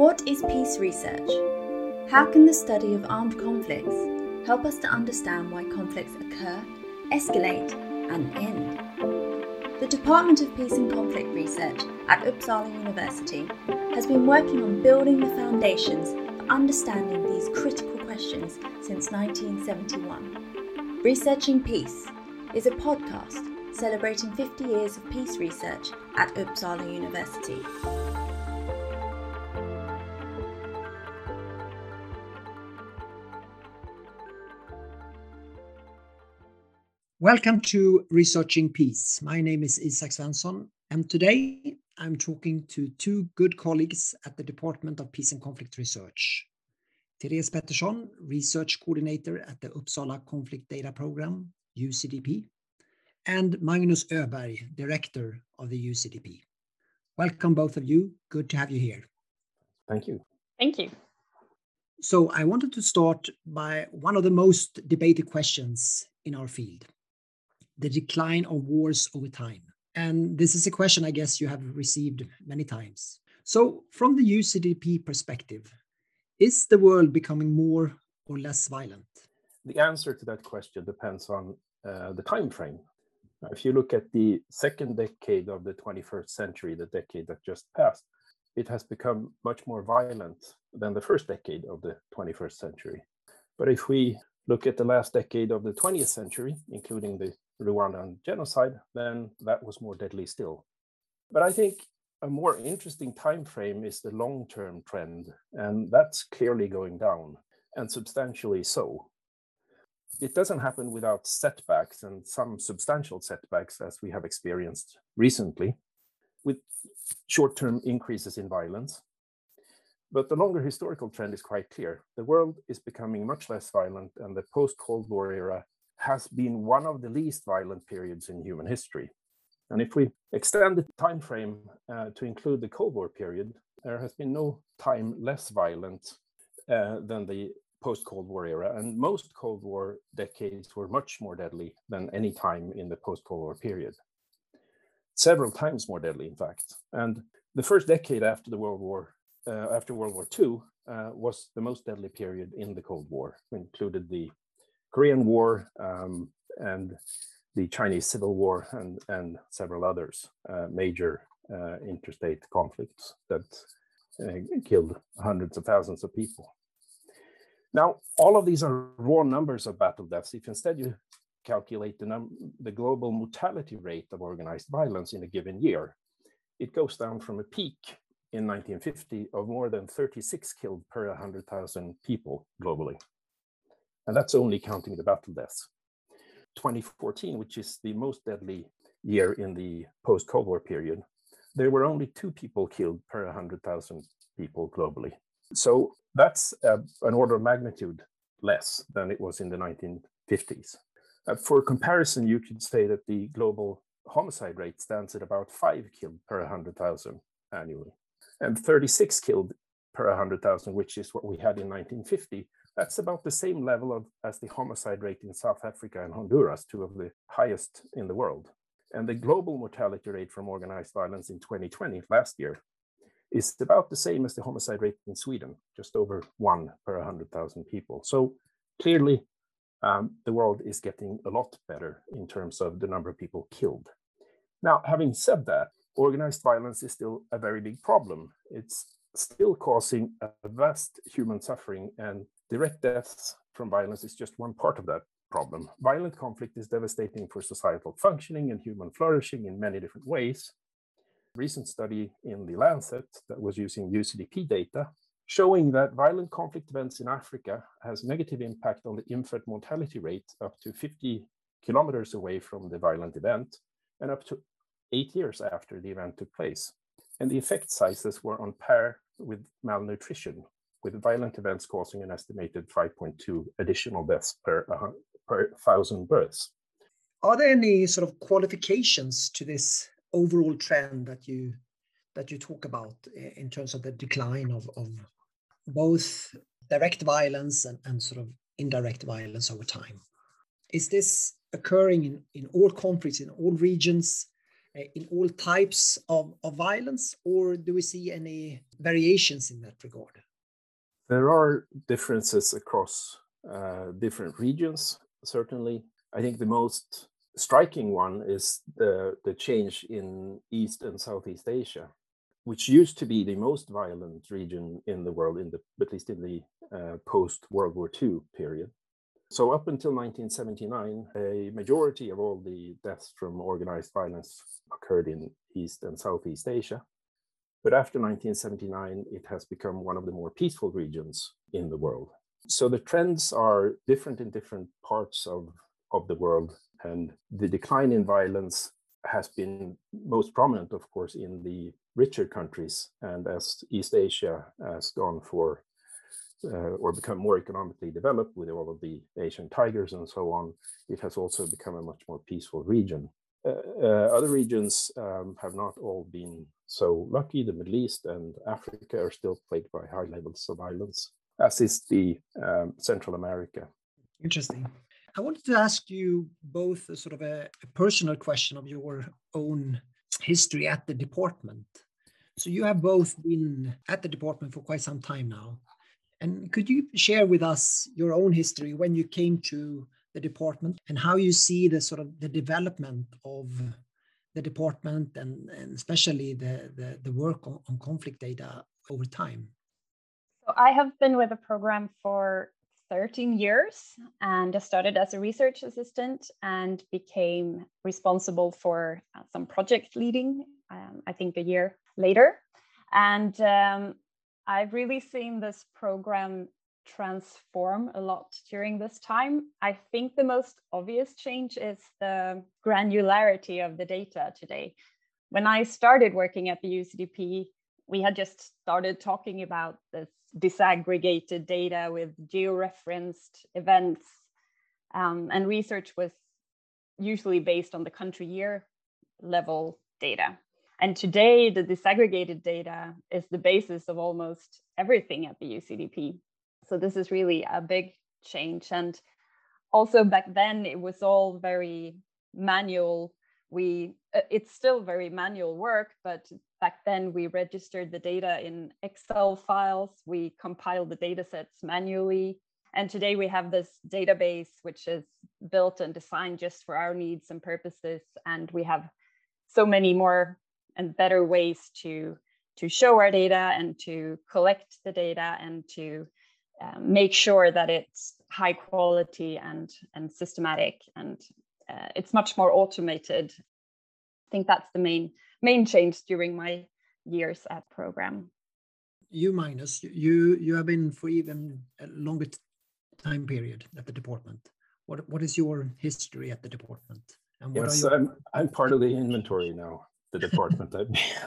What is peace research? How can the study of armed conflicts help us to understand why conflicts occur, escalate, and end? The Department of Peace and Conflict Research at Uppsala University has been working on building the foundations for understanding these critical questions since 1971. Researching Peace is a podcast celebrating 50 years of peace research at Uppsala University. Welcome to Researching Peace. My name is Isak Svensson, and today I'm talking to two good colleagues at the Department of Peace and Conflict Research. Therese Pettersson, Research Coordinator at the Uppsala Conflict Data Program, UCDP, and Magnus Öberg, Director of the UCDP. Welcome, both of you. Good to have you here. Thank you. Thank you. So, I wanted to start by one of the most debated questions in our field the decline of wars over time. And this is a question I guess you have received many times. So, from the UCDP perspective, is the world becoming more or less violent? The answer to that question depends on uh, the time frame. If you look at the second decade of the 21st century, the decade that just passed, it has become much more violent than the first decade of the 21st century. But if we look at the last decade of the 20th century, including the Rwandan genocide, then that was more deadly still. But I think a more interesting time frame is the long-term trend, and that's clearly going down, and substantially so. It doesn't happen without setbacks and some substantial setbacks, as we have experienced recently, with short-term increases in violence. But the longer historical trend is quite clear. The world is becoming much less violent, and the post-Cold War era has been one of the least violent periods in human history. And if we extend the time frame uh, to include the Cold War period, there has been no time less violent uh, than the post-Cold War era, and most Cold War decades were much more deadly than any time in the post-Cold War period. Several times more deadly, in fact. And the first decade after the World War, uh, after World War II, uh, was the most deadly period in the Cold War, included the Korean War um, and the Chinese Civil War and, and several others, uh, major uh, interstate conflicts that uh, killed hundreds of thousands of people. Now, all of these are raw numbers of battle deaths. If instead you calculate the, the global mortality rate of organized violence in a given year, it goes down from a peak in 1950 of more than 36 killed per 100,000 people globally and that's only counting the battle deaths. 2014, which is the most deadly year in the post Cold War period, there were only two people killed per 100,000 people globally. So that's uh, an order of magnitude less than it was in the 1950s. Uh, for comparison, you could say that the global homicide rate stands at about five killed per 100,000 annually, and 36 killed per 100,000, which is what we had in 1950, that's about the same level of as the homicide rate in South Africa and Honduras, two of the highest in the world. And the global mortality rate from organized violence in 2020, last year, is about the same as the homicide rate in Sweden, just over one per 100,000 people. So clearly, um, the world is getting a lot better in terms of the number of people killed. Now, having said that, organized violence is still a very big problem. It's still causing a vast human suffering and Direct deaths from violence is just one part of that problem. Violent conflict is devastating for societal functioning and human flourishing in many different ways. A recent study in The Lancet that was using UCDP data showing that violent conflict events in Africa has negative impact on the infant mortality rate up to 50 kilometers away from the violent event and up to eight years after the event took place. And the effect sizes were on par with malnutrition, with violent events causing an estimated 5.2 additional deaths per, uh, per thousand births. Are there any sort of qualifications to this overall trend that you that you talk about in terms of the decline of, of both direct violence and, and sort of indirect violence over time? Is this occurring in, in all conflicts, in all regions? Uh, in all types of, of violence, or do we see any variations in that regard? There are differences across uh, different regions, certainly. I think the most striking one is the, the change in East and Southeast Asia, which used to be the most violent region in the world, in the at least in the uh, post World War II period. So up until 1979, a majority of all the deaths from organized violence occurred in East and Southeast Asia. But after 1979, it has become one of the more peaceful regions in the world. So the trends are different in different parts of, of the world. And the decline in violence has been most prominent, of course, in the richer countries. And as East Asia has gone for or become more economically developed with all of the Asian tigers and so on, it has also become a much more peaceful region. Uh, uh, other regions um, have not all been so lucky. The Middle East and Africa are still plagued by high levels of violence, as is the um, Central America. Interesting. I wanted to ask you both a sort of a, a personal question of your own history at the department. So you have both been at the department for quite some time now. And could you share with us your own history when you came to the department and how you see the sort of the development of the department and, and especially the, the, the work on, on conflict data over time? So I have been with the program for 13 years and I started as a research assistant and became responsible for uh, some project leading, um, I think a year later. And um, I've really seen this program transform a lot during this time. I think the most obvious change is the granularity of the data today. When I started working at the UCDP, we had just started talking about this disaggregated data with georeferenced events, um, and research was usually based on the country year level data. And today, the disaggregated data is the basis of almost everything at the UCDP. So this is really a big change. And also back then, it was all very manual. We uh, it's still very manual work, but back then we registered the data in Excel files. We compiled the data sets manually. And today we have this database which is built and designed just for our needs and purposes. And we have so many more and better ways to to show our data and to collect the data and to um, make sure that it's high quality and and systematic and uh, it's much more automated. I think that's the main main change during my years at program. You Magnus you you have been for even a longer time period at the department. What what is your history at the department? And what yes, your... I'm, I'm part of the inventory now the department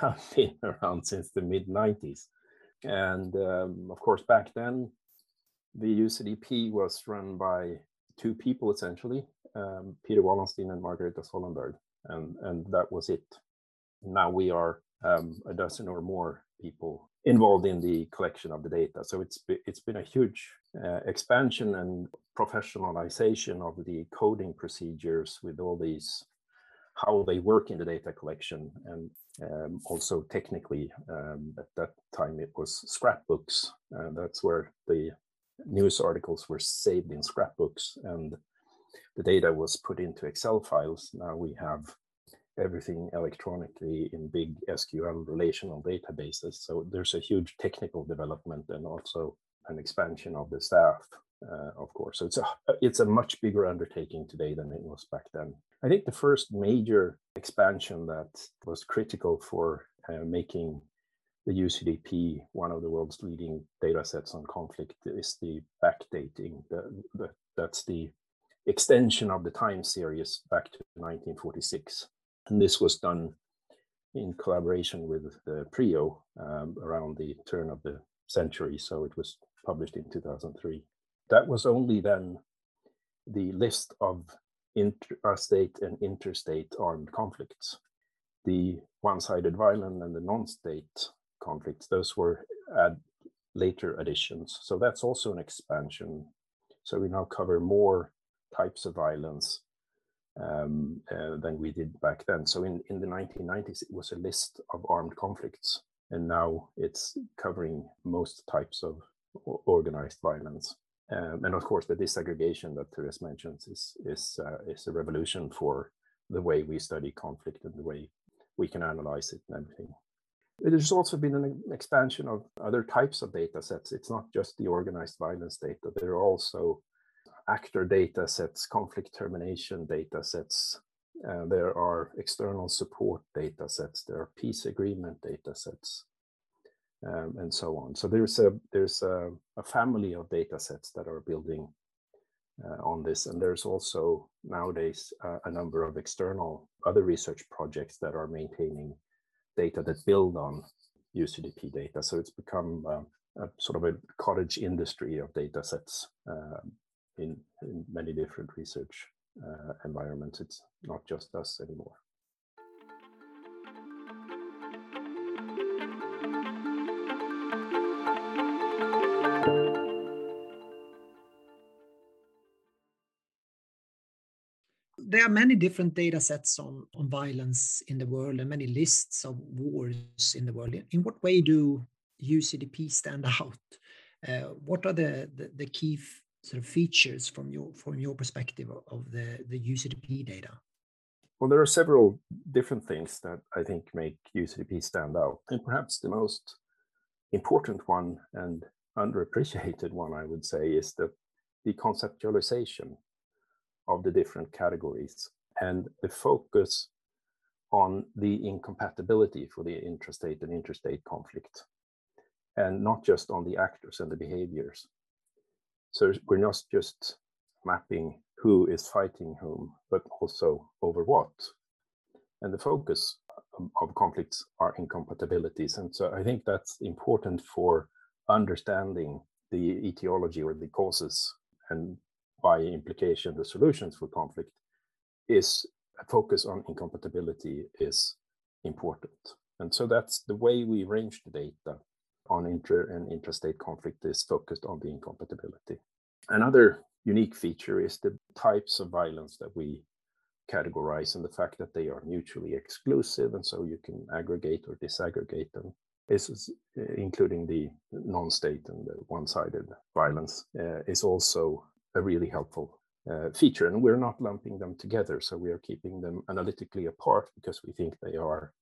have been around since the mid 90s. And um, of course, back then, the UCDP was run by two people essentially um, Peter Wallensteen and Margareta Sollenberg. And, and that was it. Now we are um, a dozen or more people involved in the collection of the data. So it's, it's been a huge uh, expansion and professionalization of the coding procedures with all these how they work in the data collection and um, also technically um, at that time it was scrapbooks uh, that's where the news articles were saved in scrapbooks and the data was put into excel files. Now we have everything electronically in big sql relational databases. So there's a huge technical development and also an expansion of the staff uh, of course so it's a it's a much bigger undertaking today than it was back then I think the first major expansion that was critical for uh, making the UCDP one of the world's leading data sets on conflict is the backdating. The, the, that's the extension of the time series back to 1946. And this was done in collaboration with the PRIO um, around the turn of the century. So it was published in 2003. That was only then the list of intrastate and interstate armed conflicts. The one-sided violent and the non-state conflicts, those were add later additions. So that's also an expansion. So we now cover more types of violence um, uh, than we did back then. So in, in the 1990s, it was a list of armed conflicts, and now it's covering most types of organized violence. Um, and of course, the disaggregation that Therese mentions is is uh, is a revolution for the way we study conflict and the way we can analyze it and everything. There's also been an expansion of other types of data sets. It's not just the organized violence data. There are also actor data sets, conflict termination data sets. Uh, there are external support data sets. There are peace agreement data sets, um, and so on. So there's a there's a, a family of data sets that are building uh, on this, and there's also nowadays uh, a number of external other research projects that are maintaining data that build on UCDP data. So it's become uh, a sort of a cottage industry of data sets um, in, in many different research uh, environments. It's not just us anymore. There are many different data sets on, on violence in the world and many lists of wars in the world. In what way do UCDP stand out? Uh, what are the, the, the key sort of features from your from your perspective of the the UCDP data? Well, there are several different things that I think make UCDP stand out, and perhaps the most important one and underappreciated one, I would say, is the the conceptualization of the different categories and the focus on the incompatibility for the intrastate and interstate conflict, and not just on the actors and the behaviors. So we're not just mapping who is fighting whom, but also over what. And the focus of conflicts are incompatibilities. And so I think that's important for understanding the etiology or the causes and by implication the solutions for conflict is a focus on incompatibility is important. And so that's the way we range the data on inter and intrastate conflict is focused on the incompatibility. Another unique feature is the types of violence that we categorize and the fact that they are mutually exclusive and so you can aggregate or disaggregate them this is including the non-state and the one-sided violence uh, is also a really helpful uh, feature and we're not lumping them together so we are keeping them analytically apart because we think they are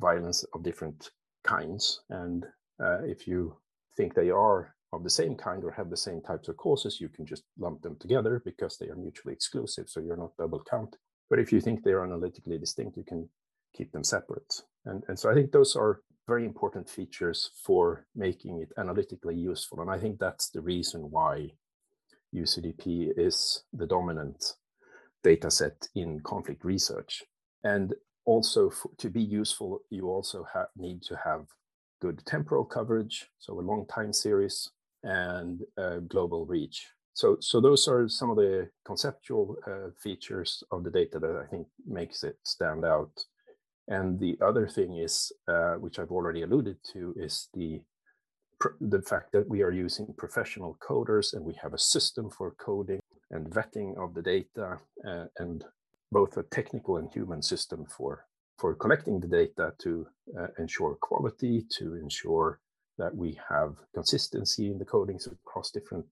violence of different kinds and uh, if you think they are of the same kind or have the same types of causes, you can just lump them together because they are mutually exclusive. So you're not double counting. But if you think they're analytically distinct, you can keep them separate. And, and so I think those are very important features for making it analytically useful. And I think that's the reason why UCDP is the dominant data set in conflict research. And also for, to be useful, you also need to have good temporal coverage, so a long time series, and uh, global reach. So, so those are some of the conceptual uh, features of the data that I think makes it stand out. And the other thing is, uh, which I've already alluded to, is the the fact that we are using professional coders and we have a system for coding and vetting of the data uh, and both a technical and human system for for collecting the data to uh, ensure quality, to ensure that we have consistency in the codings across different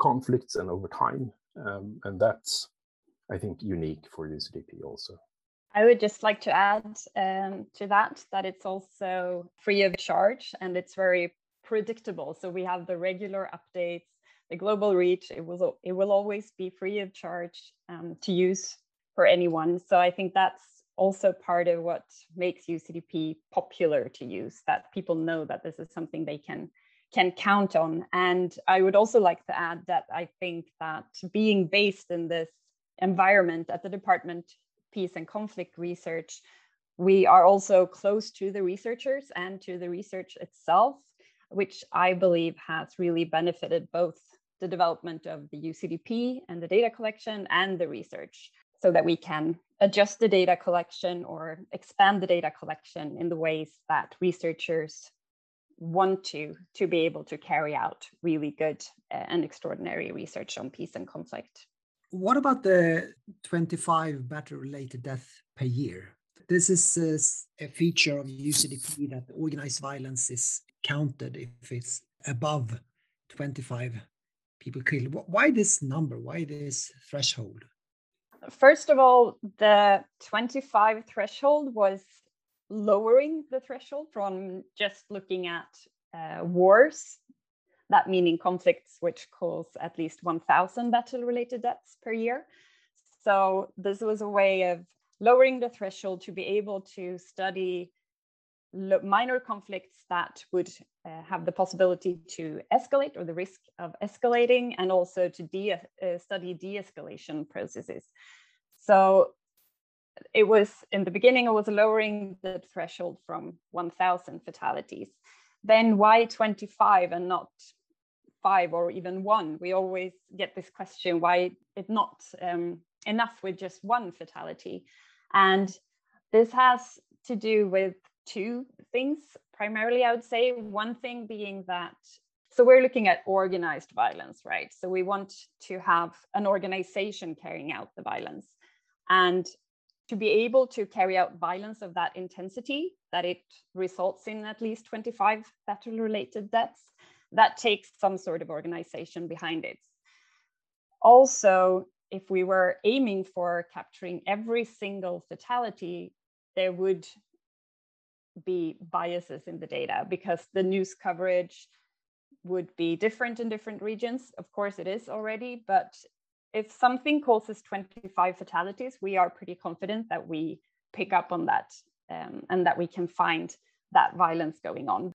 conflicts and over time. Um, and that's, I think, unique for UCDP also. I would just like to add um, to that that it's also free of charge and it's very predictable. So we have the regular updates, the global reach. It will it will always be free of charge um, to use for anyone. So I think that's also part of what makes UCDP popular to use, that people know that this is something they can can count on. And I would also like to add that I think that being based in this environment at the Department Peace and Conflict Research, we are also close to the researchers and to the research itself, which I believe has really benefited both the development of the UCDP and the data collection and the research so that we can adjust the data collection or expand the data collection in the ways that researchers want to to be able to carry out really good uh, and extraordinary research on peace and conflict What about the 25 battle-related deaths per year? This is a feature of UCDP that organized violence is counted if it's above 25 people killed. Why this number? Why this threshold? First of all, the 25 threshold was lowering the threshold from just looking at uh, wars, that meaning conflicts which cause at least 1,000 battle related deaths per year. So, this was a way of lowering the threshold to be able to study minor conflicts that would uh, have the possibility to escalate or the risk of escalating and also to de uh, study de-escalation processes. So it was in the beginning it was lowering the threshold from 1000 fatalities. Then why 25 and not five or even one? We always get this question why it not um, enough with just one fatality? And this has to do with two things primarily, I would say. One thing being that, so we're looking at organized violence, right? So we want to have an organization carrying out the violence. And to be able to carry out violence of that intensity, that it results in at least 25 battle related deaths, that takes some sort of organization behind it. Also, if we were aiming for capturing every single fatality, there would be biases in the data because the news coverage would be different in different regions. Of course, it is already, but if something causes 25 fatalities, we are pretty confident that we pick up on that um, and that we can find that violence going on.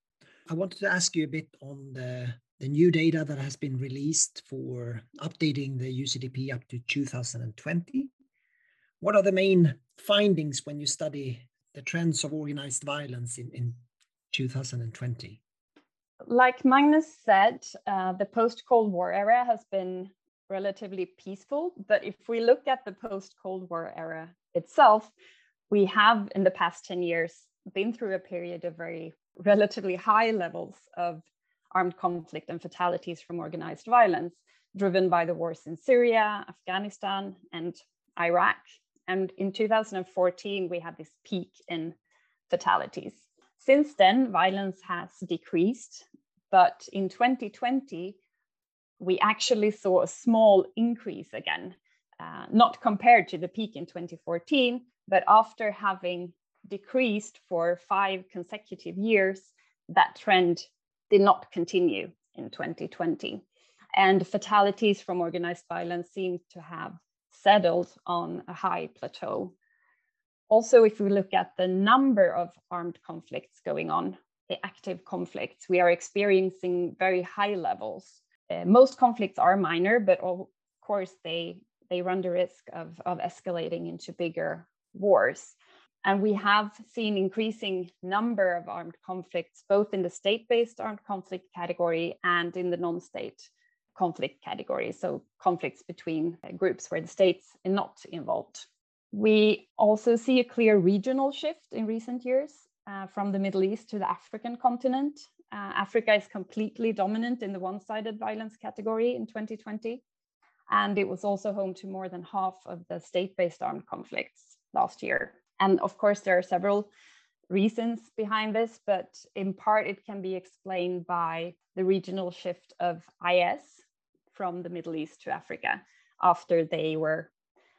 I wanted to ask you a bit on the, the new data that has been released for updating the UCDP up to 2020. What are the main findings when you study the trends of organized violence in, in 2020? Like Magnus said, uh, the post Cold War era has been relatively peaceful. But if we look at the post Cold War era itself, we have in the past 10 years been through a period of very relatively high levels of armed conflict and fatalities from organized violence, driven by the wars in Syria, Afghanistan, and Iraq. And in 2014, we had this peak in fatalities. Since then, violence has decreased, but in 2020, we actually saw a small increase again, uh, not compared to the peak in 2014, but after having decreased for five consecutive years, that trend did not continue in 2020. And fatalities from organized violence seem to have settled on a high plateau. Also, if we look at the number of armed conflicts going on, the active conflicts, we are experiencing very high levels. Uh, most conflicts are minor, but of course they they run the risk of, of escalating into bigger wars. And we have seen increasing number of armed conflicts, both in the state-based armed conflict category and in the non-state conflict category, so conflicts between uh, groups where the states are not involved. We also see a clear regional shift in recent years uh, from the Middle East to the African continent. Uh, Africa is completely dominant in the one sided violence category in 2020. And it was also home to more than half of the state based armed conflicts last year. And of course, there are several reasons behind this, but in part it can be explained by the regional shift of IS, from the Middle East to Africa after they were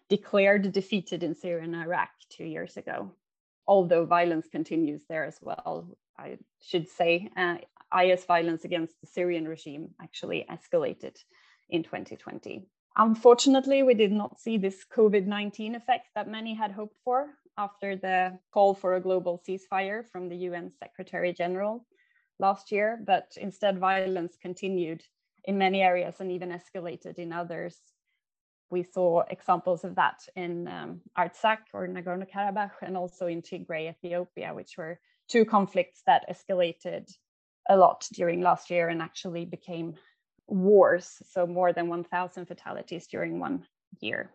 declared defeated in Syria and Iraq two years ago. Although violence continues there as well, I should say, uh, IS violence against the Syrian regime actually escalated in 2020. Unfortunately, we did not see this COVID 19 effect that many had hoped for after the call for a global ceasefire from the UN Secretary General last year, but instead, violence continued in many areas and even escalated in others. We saw examples of that in um, Artsakh or Nagorno-Karabakh and also in Tigray, Ethiopia, which were two conflicts that escalated a lot during last year and actually became wars. So more than 1,000 fatalities during one year.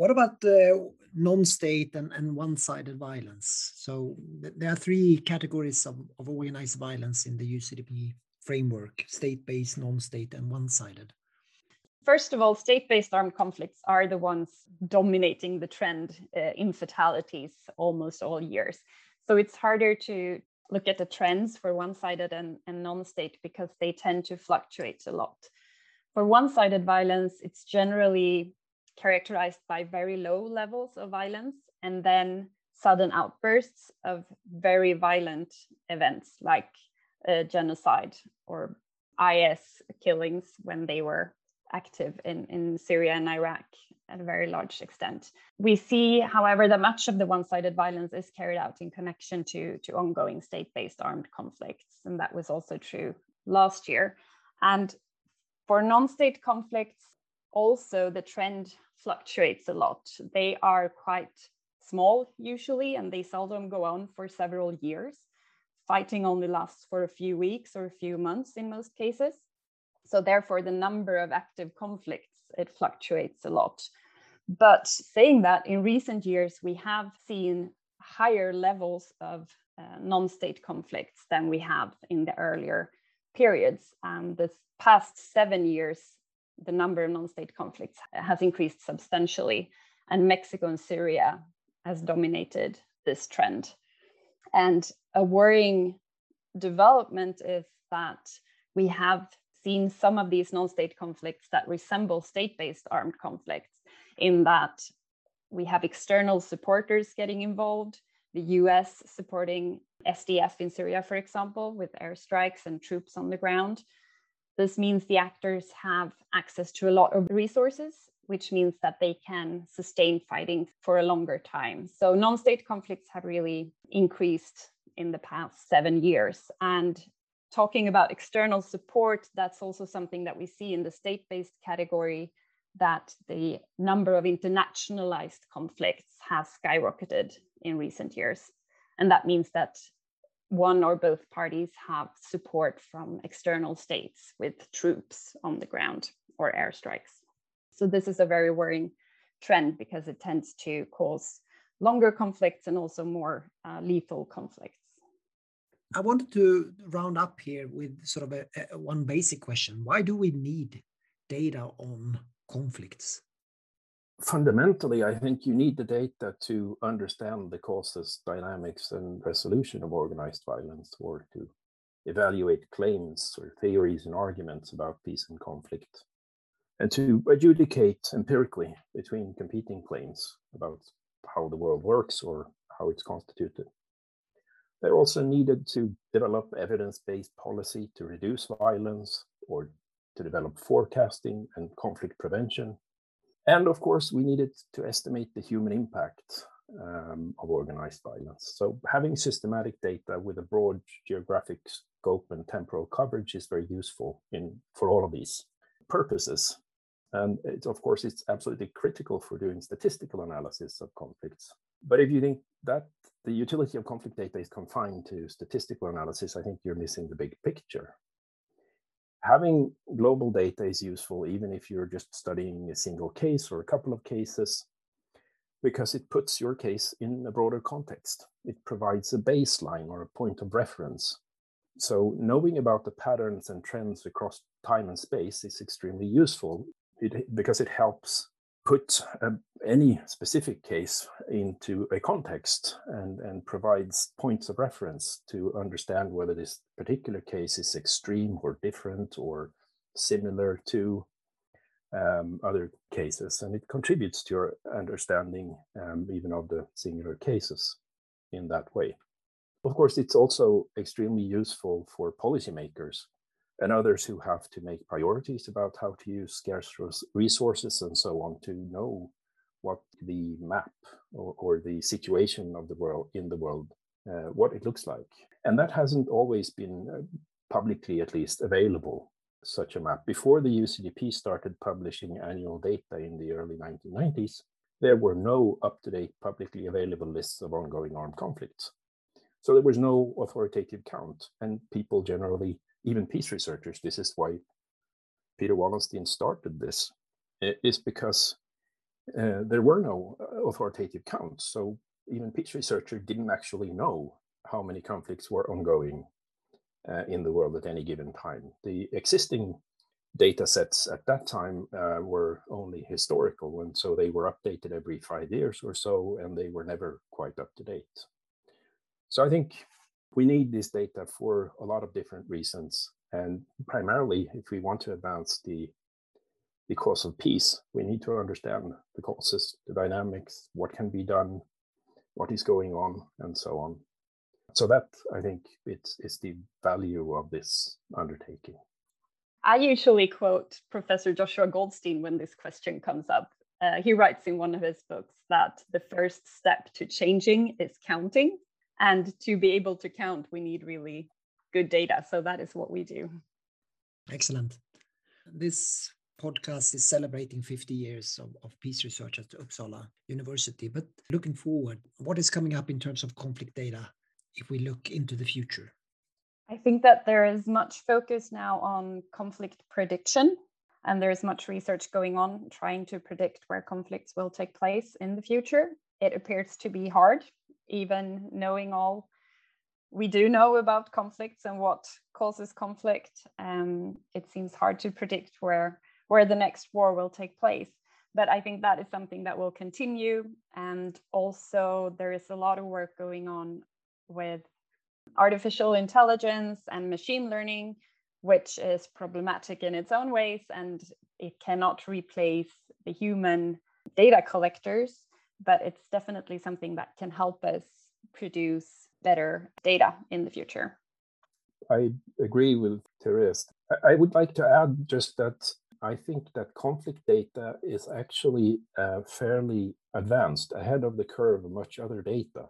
What about the non-state and, and one-sided violence? So th there are three categories of, of organized violence in the UCDP framework, state-based, non-state, and one-sided. First of all, state-based armed conflicts are the ones dominating the trend uh, in fatalities almost all years. So it's harder to look at the trends for one-sided and, and non-state because they tend to fluctuate a lot. For one-sided violence, it's generally characterized by very low levels of violence and then sudden outbursts of very violent events like uh, genocide or IS killings when they were active in, in Syria and Iraq at a very large extent. We see, however, that much of the one-sided violence is carried out in connection to, to ongoing state-based armed conflicts. And that was also true last year. And for non-state conflicts, also the trend fluctuates a lot. They are quite small usually, and they seldom go on for several years. Fighting only lasts for a few weeks or a few months in most cases. So therefore, the number of active conflicts, it fluctuates a lot. But saying that, in recent years, we have seen higher levels of uh, non-state conflicts than we have in the earlier periods. And the past seven years, the number of non-state conflicts has increased substantially, and Mexico and Syria has dominated this trend. And a worrying development is that we have seen some of these non-state conflicts that resemble state-based armed conflicts in that we have external supporters getting involved, the US supporting SDF in Syria, for example, with airstrikes and troops on the ground, this means the actors have access to a lot of resources, which means that they can sustain fighting for a longer time. So non state conflicts have really increased in the past seven years. And talking about external support, that's also something that we see in the state based category that the number of internationalized conflicts has skyrocketed in recent years. And that means that one or both parties have support from external states with troops on the ground or airstrikes. So this is a very worrying trend because it tends to cause longer conflicts and also more uh, lethal conflicts. I wanted to round up here with sort of a, a, one basic question. Why do we need data on conflicts? Fundamentally, I think you need the data to understand the causes, dynamics, and resolution of organized violence, or to evaluate claims or theories and arguments about peace and conflict, and to adjudicate empirically between competing claims about how the world works or how it's constituted. They're also needed to develop evidence based policy to reduce violence or to develop forecasting and conflict prevention and of course, we needed to estimate the human impact um, of organized violence. So having systematic data with a broad geographic scope and temporal coverage is very useful in for all of these purposes. And it's, of course, it's absolutely critical for doing statistical analysis of conflicts. But if you think that the utility of conflict data is confined to statistical analysis, I think you're missing the big picture having global data is useful even if you're just studying a single case or a couple of cases because it puts your case in a broader context. It provides a baseline or a point of reference. So knowing about the patterns and trends across time and space is extremely useful it, because it helps put uh, any specific case into a context and, and provides points of reference to understand whether this particular case is extreme or different or similar to um, other cases. And it contributes to your understanding um, even of the singular cases in that way. Of course, it's also extremely useful for policymakers and others who have to make priorities about how to use scarce resources and so on to know what the map or, or the situation of the world in the world, uh, what it looks like. And that hasn't always been uh, publicly, at least, available, such a map. Before the UCDP started publishing annual data in the early 1990s, there were no up to date publicly available lists of ongoing armed conflicts. So there was no authoritative count, and people generally even peace researchers, this is why Peter Wallensteen started this, is because uh, there were no uh, authoritative counts. So even peace researchers didn't actually know how many conflicts were ongoing uh, in the world at any given time. The existing data sets at that time uh, were only historical, and so they were updated every five years or so, and they were never quite up to date. So I think we need this data for a lot of different reasons, and primarily if we want to advance the the cause of peace, we need to understand the causes, the dynamics, what can be done, what is going on, and so on. So that I think it's is the value of this undertaking. I usually quote Professor Joshua Goldstein when this question comes up. Uh, he writes in one of his books that the first step to changing is counting. And to be able to count, we need really good data. So that is what we do. Excellent. This podcast is celebrating 50 years of, of peace research at Uppsala University. But looking forward, what is coming up in terms of conflict data if we look into the future? I think that there is much focus now on conflict prediction, and there is much research going on trying to predict where conflicts will take place in the future. It appears to be hard, even knowing all we do know about conflicts and what causes conflict. Um, it seems hard to predict where where the next war will take place. But I think that is something that will continue. And also, there is a lot of work going on with artificial intelligence and machine learning, which is problematic in its own ways and it cannot replace the human data collectors, but it's definitely something that can help us produce better data in the future. I agree with Therese. I would like to add just that I think that conflict data is actually uh, fairly advanced, ahead of the curve of much other data.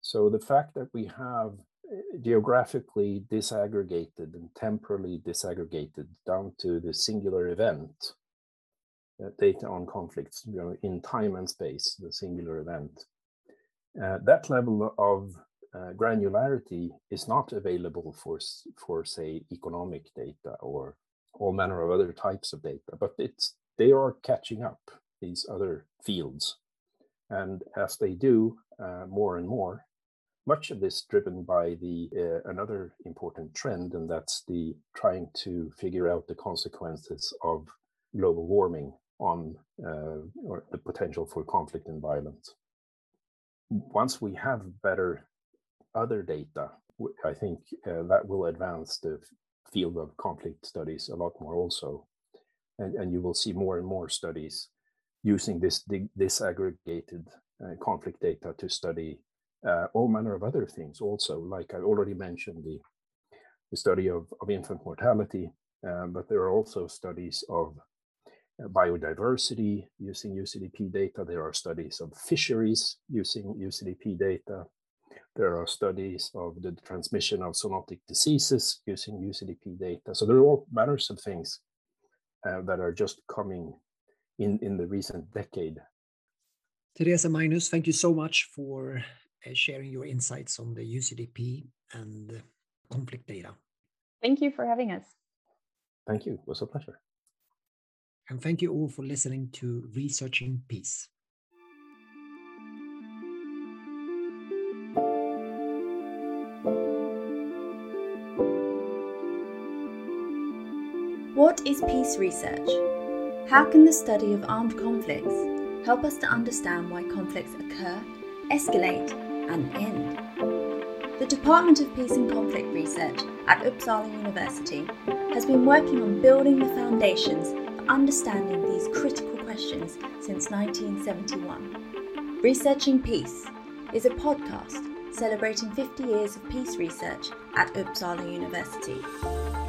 So the fact that we have eh, geographically disaggregated and temporally disaggregated down to the singular event uh, data on conflicts you know, in time and space, the singular event, uh, that level of uh, granularity is not available for, for, say, economic data or all manner of other types of data, but it's they are catching up these other fields. And as they do uh, more and more, much of this driven by the uh, another important trend, and that's the trying to figure out the consequences of global warming on uh, the potential for conflict and violence. Once we have better other data, I think uh, that will advance the field of conflict studies a lot more also. And, and you will see more and more studies using this disaggregated uh, conflict data to study uh, all manner of other things also, like I already mentioned, the, the study of, of infant mortality, uh, but there are also studies of biodiversity using UCDP data. There are studies of fisheries using UCDP data. There are studies of the transmission of zoonotic diseases using UCDP data. So there are all manners of things uh, that are just coming in, in the recent decade. Therese Magnus, thank you so much for uh, sharing your insights on the UCDP and conflict data. Thank you for having us. Thank you. It was a pleasure. And thank you all for listening to Researching Peace. What is peace research? How can the study of armed conflicts help us to understand why conflicts occur, escalate, and end? The Department of Peace and Conflict Research at Uppsala University has been working on building the foundations understanding these critical questions since 1971. Researching Peace is a podcast celebrating 50 years of peace research at Uppsala University.